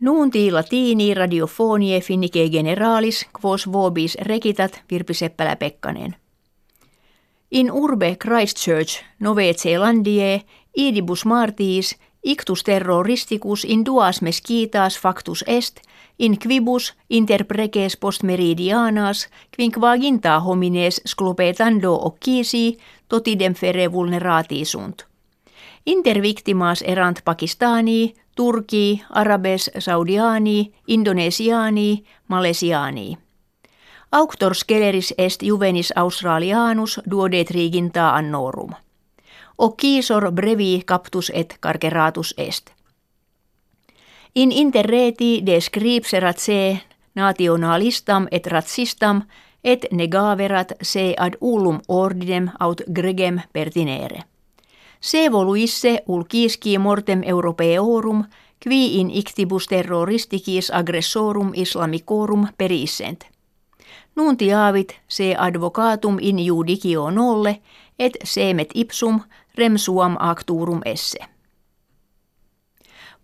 Nuunti latini radiofonie finnike generalis quos vobis rekitat Virpi Seppälä Pekkanen. In urbe Christchurch, Nove Zeelandie, idibus martiis, ictus terroristicus in duas mesquitas factus est, in quibus inter preces post meridianas, quinquaginta homines sclopetando occisi, totidem fere vulnerati sunt. Inter victimas erant Pakistani, Turki, Arabes, Saudiani, Indonesiani, Malesiani. Auctor sceleris est juvenis Australianus duodetriginta annorum. Occisor brevi captus et carceratus est. In interreti descripserat se nationalistam et racistam et negaverat se ad ullum ordinem aut gregem pertinere. Se voluisse ulcisci mortem europeorum, qui in ictibus terroristicis aggressorum islamicorum perissent. Nuntiavit se advocatum in judicio nolle, et semet ipsum rem suam acturum esse.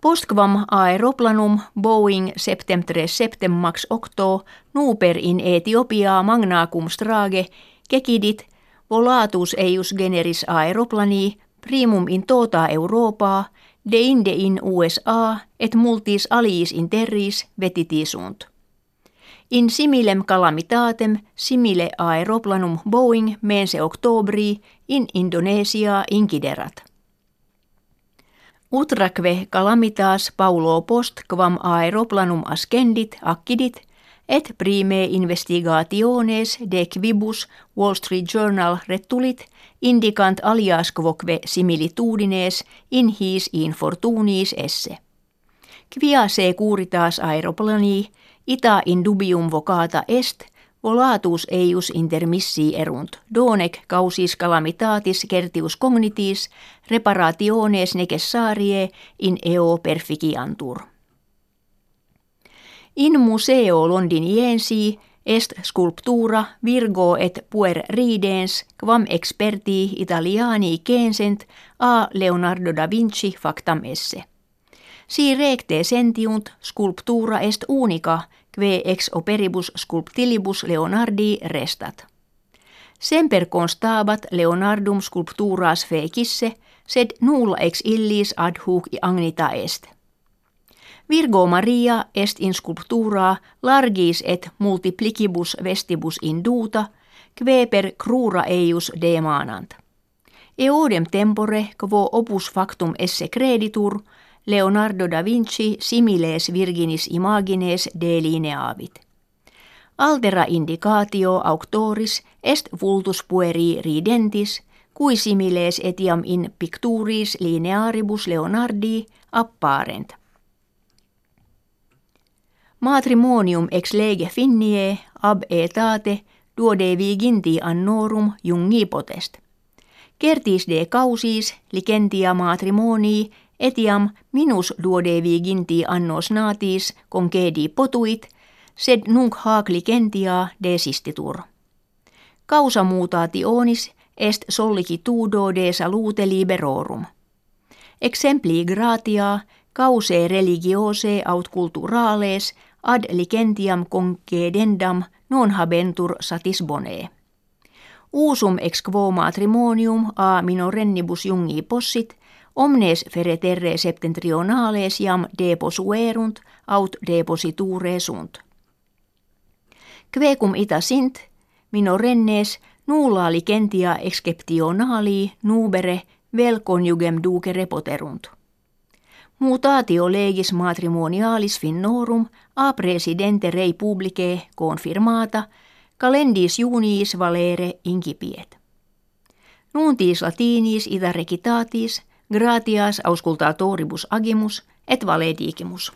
Postquam aeroplanum Boeing septem tres septem max octo nuper in Etiopia magnacum strage kecidit volatus eius generis aeroplani primum in tota Europa, de inde in USA, et multis aliis in terris vetitisunt. In similem calamitatem simile aeroplanum Boeing mense octobri in Indonesia inciderat. Utraque calamitas paulo post quam aeroplanum ascendit accidit – et prime investigationes de quibus Wall Street Journal retulit indicant alias quoque similitudines in his infortunis esse. Quia se curitas aeroplani, ita in dubium vocata est, volatus eius intermissi erunt, donec causis calamitatis certius cognitis, reparationes necessarie in eo perficiantur. In museo londiniensi est sculptura Virgo et puer ridens quam experti italiani censent a Leonardo da Vinci factam esse. Si recte sentiunt sculptura est unica que ex operibus sculptilibus Leonardi restat. Semper constabat Leonardum sculpturas fecisse, sed nulla ex illis ad hoc agnita est. Virgo Maria est in sculptura largis et multiplicibus vestibus induta, kve per crura eius demanant. Eodem tempore quo opus factum esse creditur, Leonardo da Vinci similes virginis imagines delineavit. Altera indicatio auctoris est vultus pueri ridentis, cui similes etiam in picturis linearibus Leonardi apparent – Matrimonium ex lege finnie ab etate ginti annorum jungi potest. Kertis de causis licentia matrimonii etiam minus ginti annos natis concedi potuit, sed nunc hac licentia desistitur. Causa mutationis est sollicitudo de salute liberorum. Exempli gratia cause religiose aut culturales ad licentiam concedendam non habentur satisbonee. Usum ex quo matrimonium a minorennibus jungi possit, omnes fereterre septentrionales jam deposuerunt aut depositure sunt. Quecum ita sint, minorennes nulla licentia exceptionali nubere vel conjugem ducere poterunt. Mutatio legis matrimonialis finnorum a presidente rei publice confirmata calendis juniis valere incipiet. Nuntis latinis ida recitatis gratias auscultatoribus agimus et valedigimus.